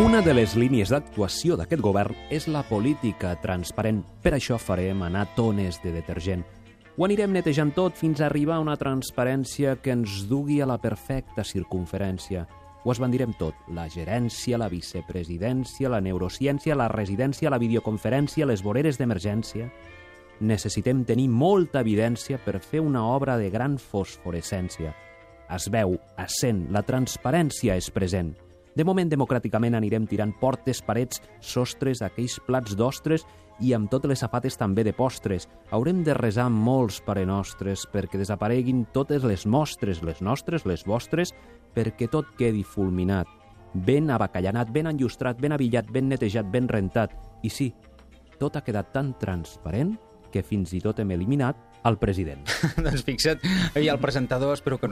Una de les línies d'actuació d'aquest govern és la política transparent. Per això farem anar tones de detergent. Ho anirem netejant tot fins a arribar a una transparència que ens dugui a la perfecta circunferència. Ho esbandirem tot, la gerència, la vicepresidència, la neurociència, la residència, la videoconferència, les voreres d'emergència. Necessitem tenir molta evidència per fer una obra de gran fosforescència. Es veu, es sent, la transparència és present. De moment, democràticament anirem tirant portes, parets, sostres, aquells plats d'ostres i amb totes les safates també de postres. Haurem de resar molts pare nostres perquè desapareguin totes les mostres, les nostres, les vostres, perquè tot quedi fulminat. Ben abacallanat, ben enllustrat, ben avillat, ben netejat, ben rentat. I sí, tot ha quedat tan transparent que fins i tot hem eliminat el president. doncs fixa't, i el presentador espero que no.